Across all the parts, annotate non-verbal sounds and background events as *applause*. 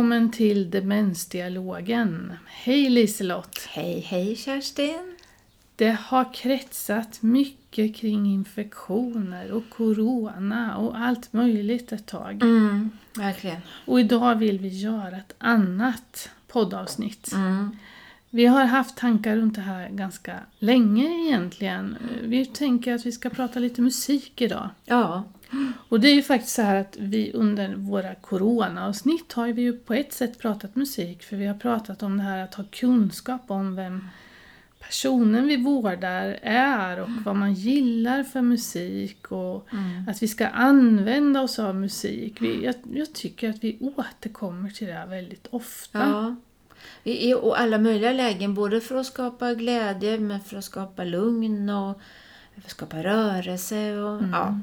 välkommen till Demensdialogen. Hej Liselott! Hej, hej Kerstin! Det har kretsat mycket kring infektioner och corona och allt möjligt ett tag. Mm, verkligen. Och idag vill vi göra ett annat poddavsnitt. Mm. Vi har haft tankar runt det här ganska länge egentligen. Vi tänker att vi ska prata lite musik idag. Ja, Och det är ju faktiskt så här att vi under våra coronaavsnitt har vi ju på ett sätt pratat musik för vi har pratat om det här att ha kunskap om vem personen vi vårdar är och vad man gillar för musik och att vi ska använda oss av musik. Vi, jag, jag tycker att vi återkommer till det här väldigt ofta. ja. I, I och alla möjliga lägen, både för att skapa glädje, men för att skapa lugn och skapa rörelse och ja,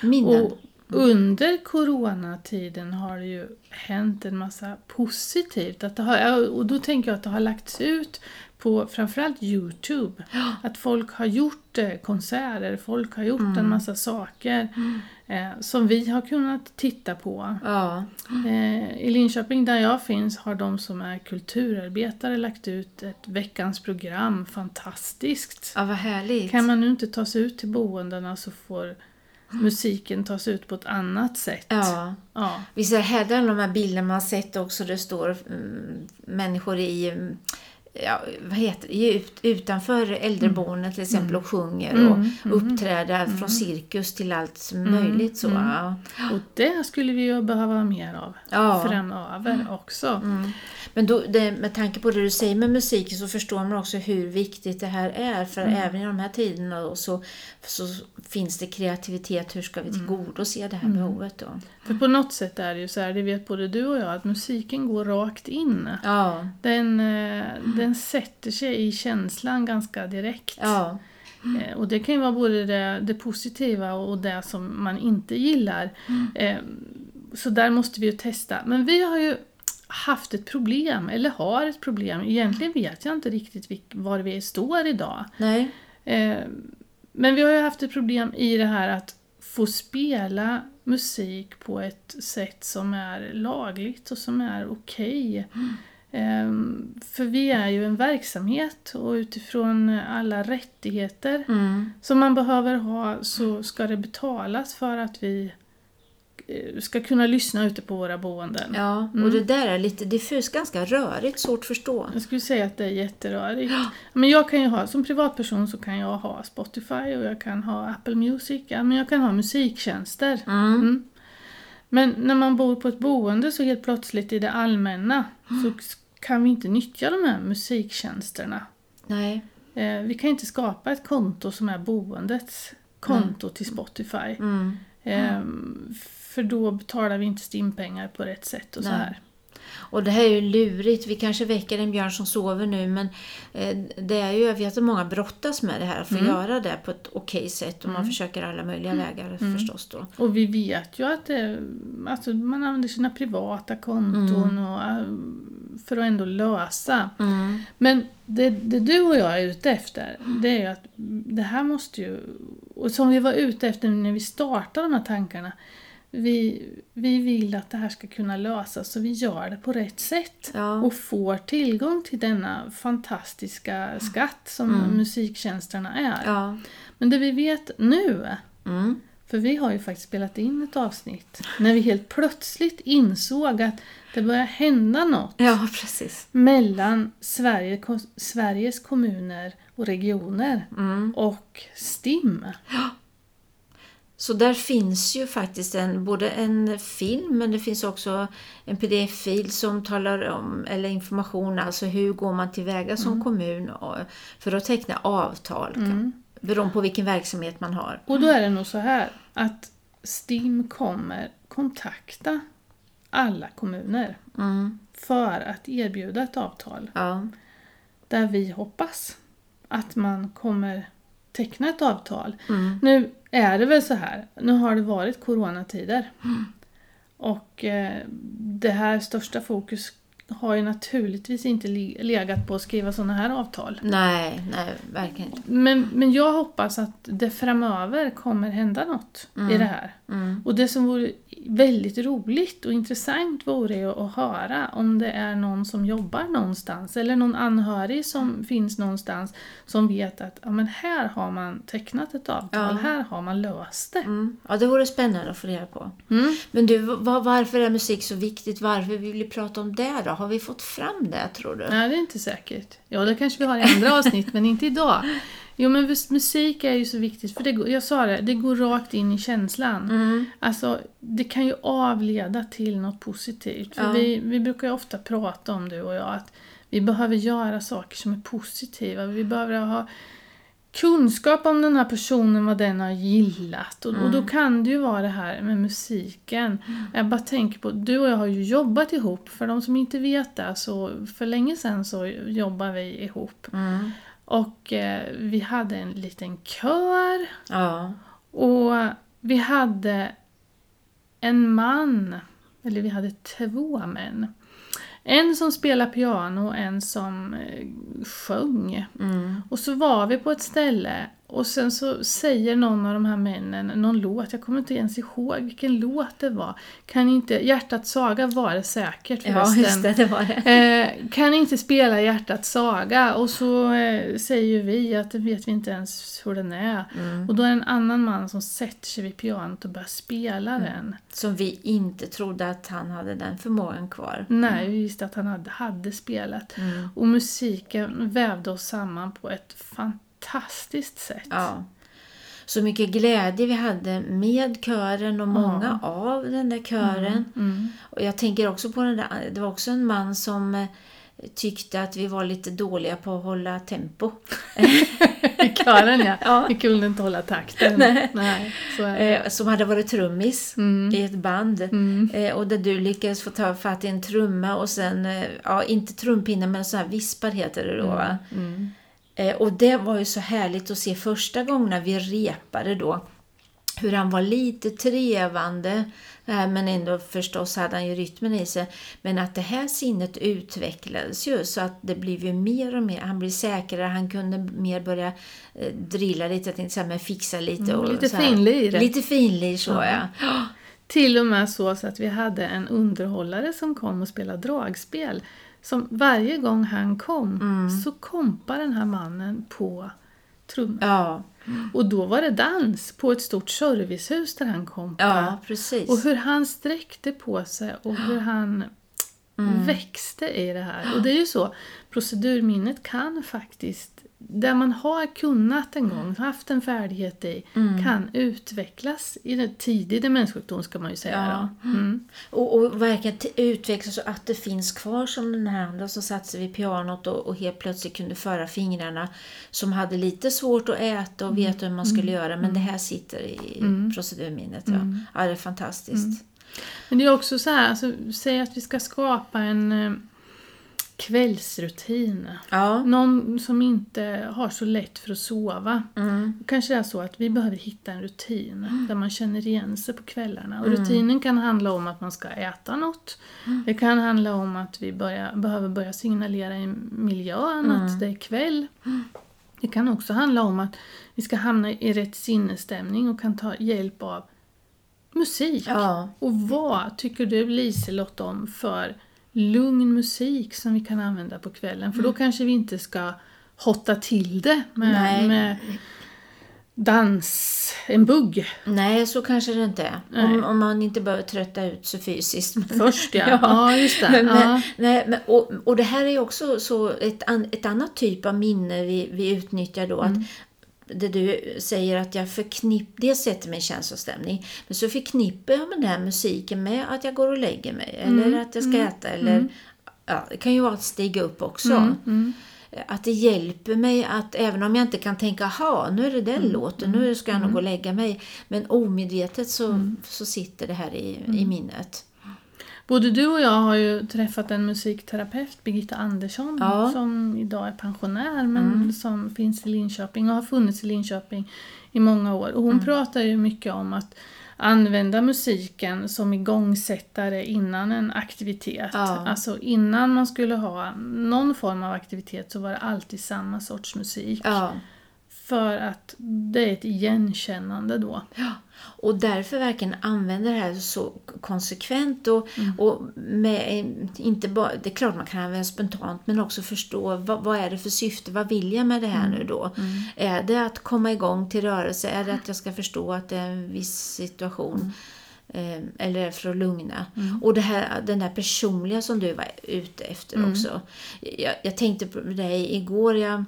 minnen. Och under coronatiden har det ju hänt en massa positivt. Att har, och då tänker jag att det har lagts ut på framförallt Youtube. Att folk har gjort eh, konserter, folk har gjort en massa saker eh, som vi har kunnat titta på. Ja, Eh, I Linköping där jag finns har de som är kulturarbetare lagt ut ett veckans program, fantastiskt. ja, vad härligt. Kan man nu inte ta sig ut till boendena så får musiken tas ut på ett annat sätt. Ja. Ja. Visst är det de här bilderna man sett också, det står mm, människor i mm, Ja, vad heter det? Ut, utanför äldreboendet till exempel och sjunger och uppträder från cirkus till allt möjligt så. Ja. Och det skulle vi ju behöva mer av Ja. framöver också. Men då, det, med tanke på det du säger med musiken så förstår man också hur viktigt det här är. För även i de här tiderna då, så, så finns det kreativitet. Hur ska vi tillgodose det här behovet då? För på något sätt är det ju så här, det vet både du och jag, att musiken går rakt in. Ja, Den, eh, den sätter sig i känslan ganska direkt. ja, Eh, Och det kan ju vara både det, det positiva och det som man inte gillar. Eh, Så där måste vi ju testa. Men vi har ju haft ett problem, eller har ett problem. Egentligen vet jag inte riktigt var vi står idag. nej, Eh, Men vi har ju haft ett problem i det här att få spela musik på ett sätt som är lagligt och som är okej. Ehm, För vi är ju en verksamhet och utifrån alla rättigheter mm. som man behöver ha så ska det betalas för att vi eh, ska kunna lyssna ute på våra boenden. ja. Och det där är lite diffust, ganska rörigt, svårt att förstå. Jag skulle säga att det är jätterörigt. Men jag kan ju ha, som privatperson så kan jag ha Spotify och jag kan ha Apple Music, ja, men jag kan ha musiktjänster. Mm. Men när man bor på ett boende så helt plötsligt i det allmänna så kan vi inte nyttja de här musiktjänsterna. Nej, Eh, vi kan inte skapa ett konto som är boendets konto till Spotify. mm. Ehm, för då betalar vi inte stimpengar på rätt sätt och så Nej. här. Och det här är ju lurigt. Vi kanske väcker en björn som sover nu men eh, det är ju, jag vet att många brottas med det här, att få göra det på ett okej sätt och man försöker alla möjliga vägar förstås då. Och vi vet ju att det, alltså man använder sina privata konton och, äh, för att ändå lösa. Men det, det du och jag är ute efter, det är ju att det här måste ju, och som vi var ute efter när vi startade de här tankarna, vi, vi vill att det här ska kunna lösas så vi gör det på rätt sätt. Ja. Och får tillgång till denna fantastiska skatt som musiktjänsterna är. Ja. Men det vi vet nu Mm. för vi har ju faktiskt spelat in ett avsnitt när vi helt plötsligt insåg att det börjar hända något ja, mellan Sverige, Sveriges kommuner och regioner Mm. och STIM. Så där finns ju faktiskt en, både en film men det finns också en pdf-fil som talar om, eller information, alltså hur går man tillväga som kommun och- för att teckna avtal. kan- Beroende på vilken verksamhet man har. Och då är det nog så här att STIM kommer kontakta alla kommuner Mm. för att erbjuda ett avtal Ja. där vi hoppas att man kommer teckna ett avtal. Mm. Nu är det väl så här, nu har det varit coronatider. Och eh, det här största fokus har ju naturligtvis inte legat på att skriva sådana här avtal. Nej, nej, verkligen inte. Men, men jag hoppas att det framöver kommer hända något i det här. Mm. Och det som vore väldigt roligt och intressant vore ju att höra om det är någon som jobbar någonstans eller någon anhörig som finns någonstans som vet att ja, men här har man tecknat ett avtal, Ja. här har man löst det. Mm. Ja, det vore spännande att få reda på. Mm. Men du, va- varför är musik så viktigt? Varför vill vi prata om det då? Har vi fått fram det, tror du? Nej, det är inte säkert. Ja, det kanske vi har i andra avsnitt, men inte idag. Jo, men mus- musik är ju så viktigt, för det, jag sa det, det går rakt in i känslan. Mm. Alltså, det kan ju avleda till något positivt. För Ja. vi, vi brukar ju ofta prata om, du och jag, att vi behöver göra saker som är positiva. Vi behöver ha kunskap om den här personen, vad den har gillat. Och, och då kan det ju vara det här med musiken. Jag bara tänker på, du och jag har ju jobbat ihop. För de som inte vet det, så för länge sedan så jobbar vi ihop. Mm. Och eh, vi hade en liten kör. Ja. Och vi hade en man, eller vi hade två män. En som spelade piano och en som eh, sjöng. Mm. Och så var vi på ett ställe och sen så säger någon av de här männen någon låt, jag kommer inte ens ihåg vilken låt det var. Kan inte, Hjärtats saga var det säkert ja, förresten. just det, det var det. Eh, kan inte spela Hjärtats saga och så eh, säger ju vi att det vet vi inte ens hur den är. Mm. Och då är det en annan man som sätter sig vid pianot och börjar spela Mm. den. Som vi inte trodde att han hade den förmågan kvar. Nej, vi visste att han hade, hade spelat. Mm. Och musiken vävde oss samman på ett fantastiskt sätt. Ja. Så mycket glädje vi hade med kören och många av den där kören. Mm. Och jag tänker också på den där, det var också en man som eh, tyckte att vi var lite dåliga på att hålla tempo. *laughs* I kören ja. Ja. Vi kunde inte hålla takten. Nej. det. Eh, som hade varit trummis Mm. i ett band. Mm. Eh, och där du lyckades få ta fatt i en trumma och sen, eh, ja inte trumpinne men så här vispar heter det då va? Mm. Eh, och det var ju så härligt att se första gångerna vi repade då. Hur han var lite trevande, eh, men ändå förstås hade han ju rytmen i sig. Men att det här sinnet utvecklades ju så att det blev ju mer och mer, han blev säkrare, han kunde mer börja eh, drilla lite, jag tänkte säga, men fixa lite. Mm, och lite så här. finlir. Lite finlir så Ja. ja. Till och med så, så att vi hade en underhållare som kom och spelade dragspel. Som varje gång han kom Mm. så kompade den här mannen på trummor. Ja, Och då var det dans på ett stort servicehus där han kompade. ja precis. Och hur han sträckte på sig och hur han Mm. växte i det här. Och det är ju så, procedurminnet kan faktiskt, där man har kunnat en gång, haft en färdighet i, Mm. kan utvecklas i en tidig demenssjukdom ska man ju säga. Ja. Mm. Och, och verkligen utvecklas så att det finns kvar som den här andra som satt sig vid pianot och, och helt plötsligt kunde föra fingrarna. Som hade lite svårt att äta och veta hur man skulle göra men det här sitter i procedurminnet. Ja. ja, det är fantastiskt. Men det är också så här, alltså, säg att vi ska skapa en eh, kvällsrutin. Ja. Någon som inte har så lätt för att sova. Mm. Kanske det är så att vi behöver hitta en rutin där man känner igen sig på kvällarna. Och Mm. rutinen kan handla om att man ska äta något. Det kan handla om att vi börjar, behöver börja signalera i miljön Mm. att det är kväll. Det kan också handla om att vi ska hamna i rätt sinnesstämning och kan ta hjälp av musik. Ja. Och vad tycker du Liselott om för lugn musik som vi kan använda på kvällen? För då kanske vi inte ska hotta till det med, med dans, en bugg Nej, så kanske det inte är. Om, om man inte behöver trötta ut sig fysiskt. *laughs* Först. *laughs* Ja, ja. just det. Men, ja. nej, men, och, och det här är också så ett, ett annat typ av minne vi, vi utnyttjar då. Mm. Att det du säger att jag förknippar, det sätter mig i känslostämning, men så förknippar jag med den här musiken med att jag går och lägger mig Mm. eller att jag ska äta eller ja, det kan ju vara att stiga upp också. Mm. Att det hjälper mig att även om jag inte kan tänka, ha nu är det den Mm. låten, nu ska jag nog gå och lägga mig. Men omedvetet så, Mm. så sitter det här i, i minnet. Både du och jag har ju träffat en musikterapeut, Birgitta Andersson, Ja. Mm. som idag är pensionär men som finns i Linköping och har funnits i Linköping i många år. Och hon Mm. pratar ju mycket om att, använda musiken som igångsättare innan en aktivitet. Ja. Alltså innan man skulle ha någon form av aktivitet så var det alltid samma sorts musik. Ja. För att det är ett igenkännande då. Ja, och därför verkligen använda det här så konsekvent och, och med, inte bara, det är klart man kan använda spontant men också förstå vad, vad är det för syfte, vad vill jag med det här nu då? Är det att komma igång till rörelse? Är det att jag ska förstå att det är en viss situation? Eh, eller för att lugna? Och det här, den där personliga som du var ute efter också. Jag, jag tänkte på dig igår, jag,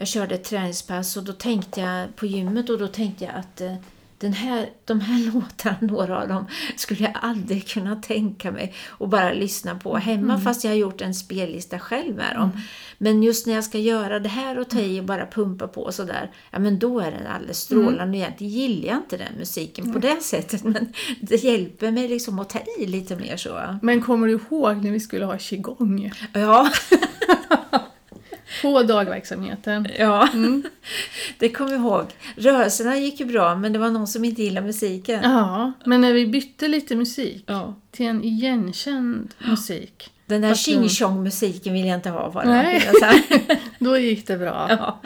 jag körde ett träningspass och då tänkte jag på gymmet och då tänkte jag att eh, den här, de här *laughs* låtarna, några av dem, skulle jag aldrig kunna tänka mig att bara lyssna på hemma fast jag har gjort en spellista själv med dem. Men just när jag ska göra det här och ta i och bara pumpa på och sådär, ja men då är den alldeles strålande. Egentligen gillar jag inte den musiken på det sättet men *laughs* det hjälper mig liksom att ta i lite mer så. Men kommer du ihåg när vi skulle ha qigong? Ja, *laughs* på dagverksamheten? ja. *laughs* det kommer jag ihåg. Rörelserna gick ju bra men det var någon som inte gillade musiken. Ja, men när vi bytte lite musik Ja. till en igenkänd musik, Den där tjing tjong musiken vill jag inte ha bara. Nej. *laughs* Så här. *laughs* då gick det bra. Ja.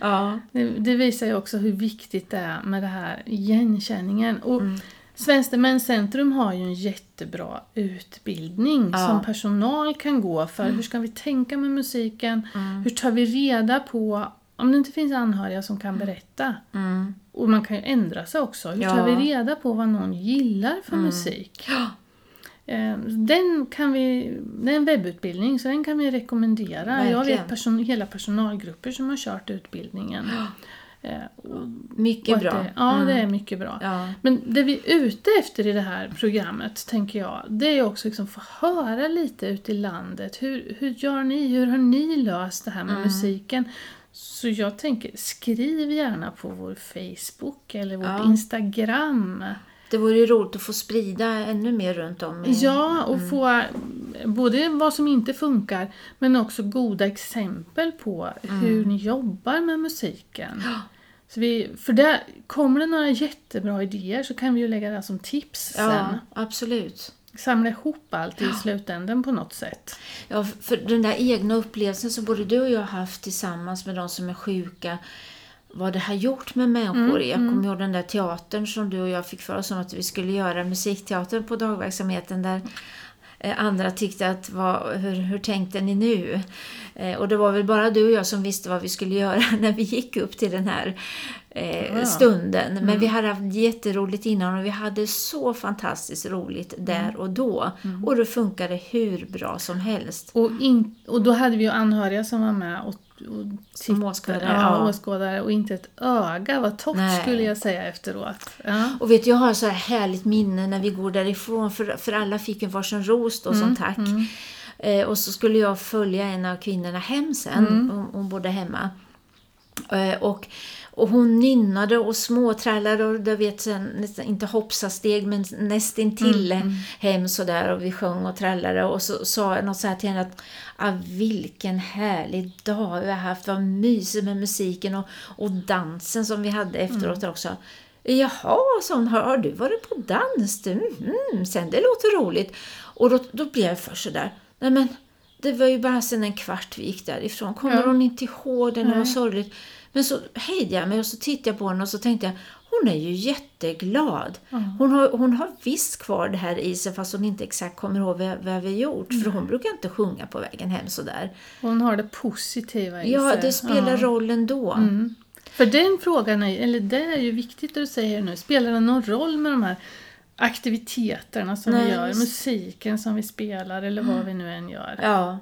Ja. Det, det visar ju också hur viktigt det är med det här igenkänningen. Och Svenskt Demenscentrum har ju en jättebra utbildning Ja. som personal kan gå för. Hur ska vi tänka med musiken? Hur tar vi reda på om det inte finns anhöriga som kan berätta? Mm. Och man kan ju ändra sig också. Hur Ja. tar vi reda på vad någon gillar för musik? Ja. Eh, Den kan vi, det är en webbutbildning så den kan vi rekommendera. Jag Verkligen. vet person, hela personalgrupper som har kört utbildningen. Eh, och Mycket bra. Det, ja, Mm. det är mycket bra. Ja. Men det vi är ute efter i det här programmet, tänker jag, det är också liksom få höra lite ute i landet. Hur, hur gör ni? Hur har ni löst det här med musiken? Så jag tänker, skriv gärna på vår Facebook eller vårt Ja. Instagram. Det vore ju roligt att få sprida ännu mer runt om. i- Ja, och få eh, både vad som inte funkar men också goda exempel på hur ni jobbar med musiken. Så vi, för där kommer det några jättebra idéer så kan vi ju lägga det som tips Ja, sen. absolut. Samla ihop allt i slutändan på något sätt. Ja, för den där egna upplevelsen som både du och jag har haft tillsammans med de som är sjuka, vad det har gjort med människor. jag kommer ihåg den där teatern som du och jag fick för oss om att vi skulle göra, musikteatern på dagverksamheten där eh, andra tyckte att vad, hur, hur tänkte ni nu? Eh, och det var väl bara du och jag som visste vad vi skulle göra *laughs* när vi gick upp till den här eh, Ja. stunden. Men vi hade haft jätteroligt innan och vi hade så fantastiskt roligt där och då. Och det funkade hur bra som helst. Och, in, och då hade vi ju anhöriga som var med och, och Som åskådare, Ja, åskådare och inte ett öga var torrt Nej. skulle jag säga efteråt. Ja. Och vet du, jag har så här härligt minne när vi går därifrån, för, för alla fick en varsin ros då som tack. Eh, och så skulle jag följa en av kvinnorna hem sen, hon, hon bodde hemma. Eh, och, och hon nynnade och småtrallade och du vet, inte hoppsasteg men nästintill hem sådär och vi sjöng och trallade och så sa jag något så här till henne att ah, vilken härlig dag vi har haft, vad mysigt med musiken och, och dansen som vi hade efteråt också. Jaha, sa hon, har, har du varit på dans? Du? Mm, sen det låter roligt. Och då, då blev jag först sådär, nej men det var ju bara sen en kvart vi gick därifrån. Kommer Ja. hon inte ihåg det? Det var sorgligt. Men så hejde jag mig och så tittade jag på henne och så tänkte jag, hon är ju jätteglad. Hon, har, hon har visst kvar det här i sig fast hon inte exakt kommer ihåg vad, vad vi gjort. För hon brukar inte sjunga på vägen hem sådär. Hon har det positiva i Ja, sig. det spelar Ja. roll ändå. Mm. För den frågan, är, eller det är ju viktigt det du säger nu. Spelar det någon roll med de här aktiviteterna som Nej, vi gör? Musiken som vi spelar eller vad vi nu än gör. Ja.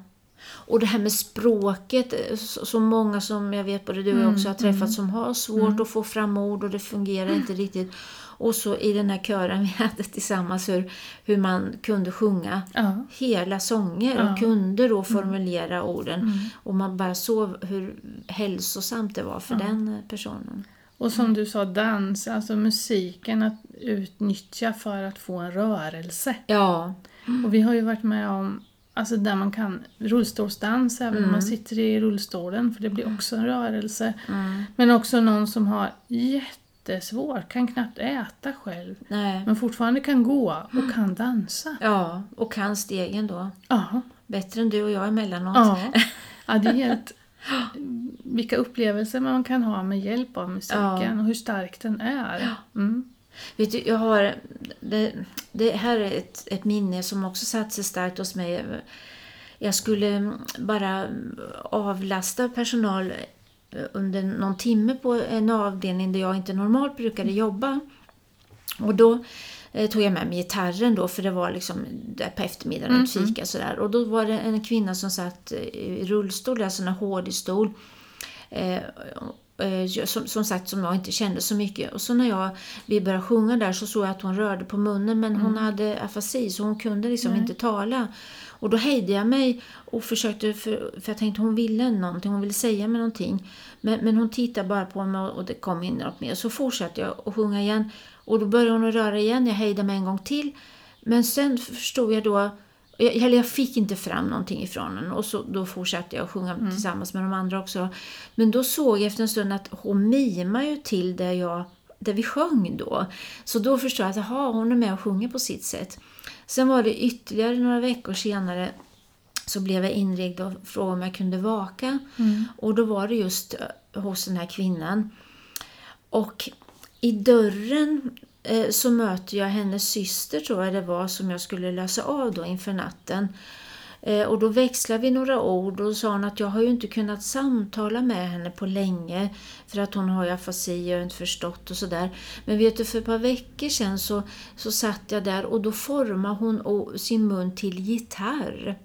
Och det här med språket, eh, så, många som jag vet både du och jag också har träffat som har svårt att få fram ord och det fungerar inte riktigt. Och så i den här kören vi *laughs* hade tillsammans hur, hur man kunde sjunga Ja. hela sånger och Ja. kunde då formulera orden. Och man bara såg hur hälsosamt det var för den eh, personen. Och som du sa, dans, alltså musiken att utnyttja för att få en rörelse. Ja, Och vi har ju varit med om Alltså där man kan rullstolsdans även om man sitter i rullstolen för det blir också en rörelse. Men också någon som har jättesvårt, kan knappt äta själv. Nej. Men fortfarande kan gå och kan dansa. Ja, och kan stegen då. Ja. Bättre än du och jag emellanåt. Ja, *laughs* ja det är helt... Vilka upplevelser man kan ha med hjälp av musiken Ja. och hur stark den är. Mm. Vet du, jag har... Det, det här är ett, ett minne som också satt sig starkt hos mig. Jag skulle bara avlasta personal under någon timme på en avdelning där jag inte normalt brukade jobba. Och då eh, tog jag med mig gitarren då för det var liksom där på eftermiddagen ett fika sådär. Och då var det en kvinna som satt i rullstol, alltså en hård stol. Eh, eh, som, som sagt som jag inte kände så mycket. Och så när jag, vi började sjunga där så såg jag att hon rörde på munnen men hon hade afasi så hon kunde liksom Nej. inte tala. Och då hejde jag mig och försökte, för, för jag tänkte hon ville någonting, hon ville säga mig någonting. Men, men hon tittade bara på mig och det kom in något mer. Så fortsatte jag att sjunga igen och då började hon att röra igen, jag hejdade mig en gång till. Men sen förstod jag då, jag, eller jag fick inte fram någonting ifrån henne och så, då fortsatte jag att sjunga tillsammans med de andra också. Men då såg jag efter en stund att hon mimar ju till där, jag, där vi sjöng då. Så då förstod jag att aha, hon är med och sjunger på sitt sätt. Sen var det ytterligare några veckor senare så blev jag inringd och frågade om jag kunde vaka. Och då var det just eh, hos den här kvinnan. Och i dörren Eh, så möter jag hennes syster tror jag det var som jag skulle lösa av då inför natten. Eh, och då växlade vi några ord och sa hon att jag har ju inte kunnat samtala med henne på länge för att hon har ju afasi och inte förstått och sådär. Men vet du, för ett par veckor sedan så, så satt jag där och då formade hon sin mun till gitarr.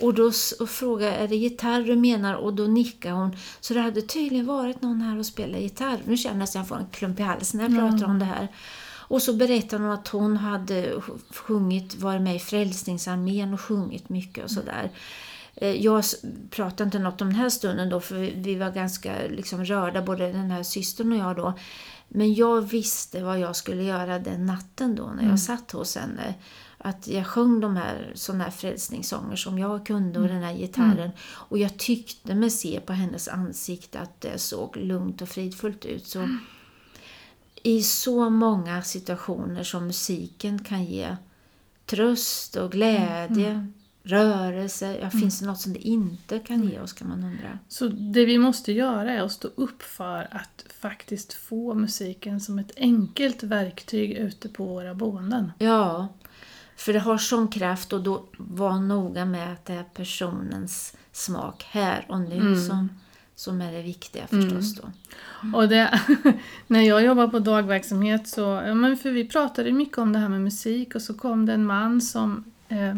Och då och frågade är det gitarr du menar och då nickade hon. Så det hade tydligen varit någon här och spelat gitarr. Nu känner jag att jag får en klump i halsen när jag pratar om det här. Och så berättade hon att hon hade sj- sjungit, varit med i Frälsningsarmén och sjungit mycket och sådär. Eh, Jag pratade inte något om den här stunden då för vi- var ganska liksom rörda, både den här systern och jag då. Men jag visste vad jag skulle göra den natten då när jag satt hos henne. Att jag sjöng de här, såna här frälsningssånger som jag kunde och den här gitarren. Och jag tyckte mig se på hennes ansikte att det såg lugnt och fridfullt ut. Så i så många situationer som musiken kan ge tröst och glädje, rörelse. Ja, Finns det något som det inte kan ge oss kan man undra. Så det vi måste göra är att stå upp för att faktiskt få musiken som ett enkelt verktyg ute på våra boenden. Ja, för det har sån kraft och då var noga med att det är personens smak här och nu som, som är det viktiga förstås då. Och det, *laughs* när jag jobbade på dagverksamhet så, ja, men för vi pratade mycket om det här med musik och så kom det en man som eh,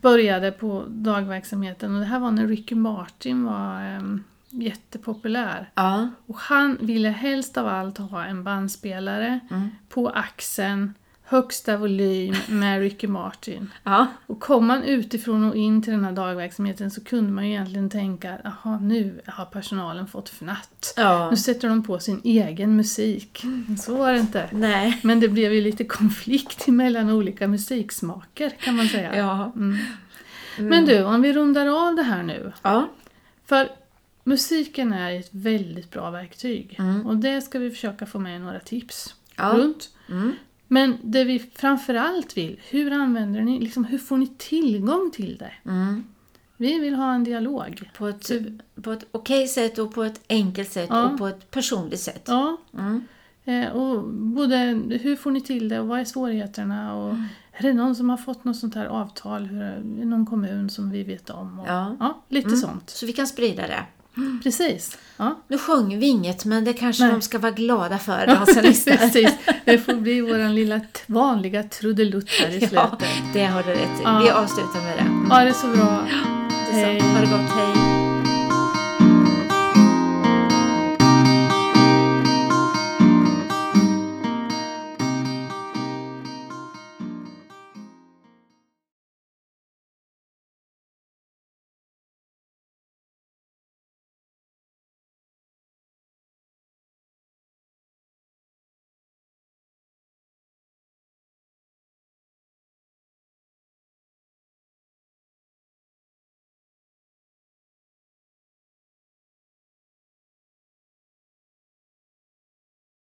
började på dagverksamheten och det här var när Ricky Martin var eh, jättepopulär. Ja, Och han ville helst av allt ha en bandspelare Mm. på axeln, högsta volym med Ricky Martin. ja, Och kom man utifrån och in till den här dagverksamheten så kunde man ju egentligen tänka jaha nu har personalen fått fnatt. ja. Nu sätter de på sin egen musik. Så var det inte. Nej. Men det blev ju lite konflikt *laughs* mellan olika musiksmaker kan man säga. Ja. Mm. Men du, om vi rundar av det här nu. Ja. För musiken är ett väldigt bra verktyg. Mm. Och det ska vi försöka få med några tips Ja. runt. Men det vi framförallt vill, hur använder ni, liksom, hur får ni tillgång till det? Mm. Vi vill ha en dialog. På ett, på ett okej sätt och på ett enkelt sätt Ja. och på ett personligt sätt. Ja, Mm. eh, och både hur får ni till det och vad är svårigheterna? Och Mm. Är det någon som har fått något sånt här avtal i någon kommun som vi vet om? Och, Ja. lite Mm. sånt. Så vi kan sprida det. Precis. Ja. Nu sjunger vi inget, men det kanske Nej. de ska vara glada för, *laughs* de som lyssnar. Precis. Det får bli vår lilla vanliga trudelutt här i *laughs* slutet. Ja, det har du rätt i. Ja. Vi avslutar med det. Ha det så bra. Detsamma. Ha det gott, hej!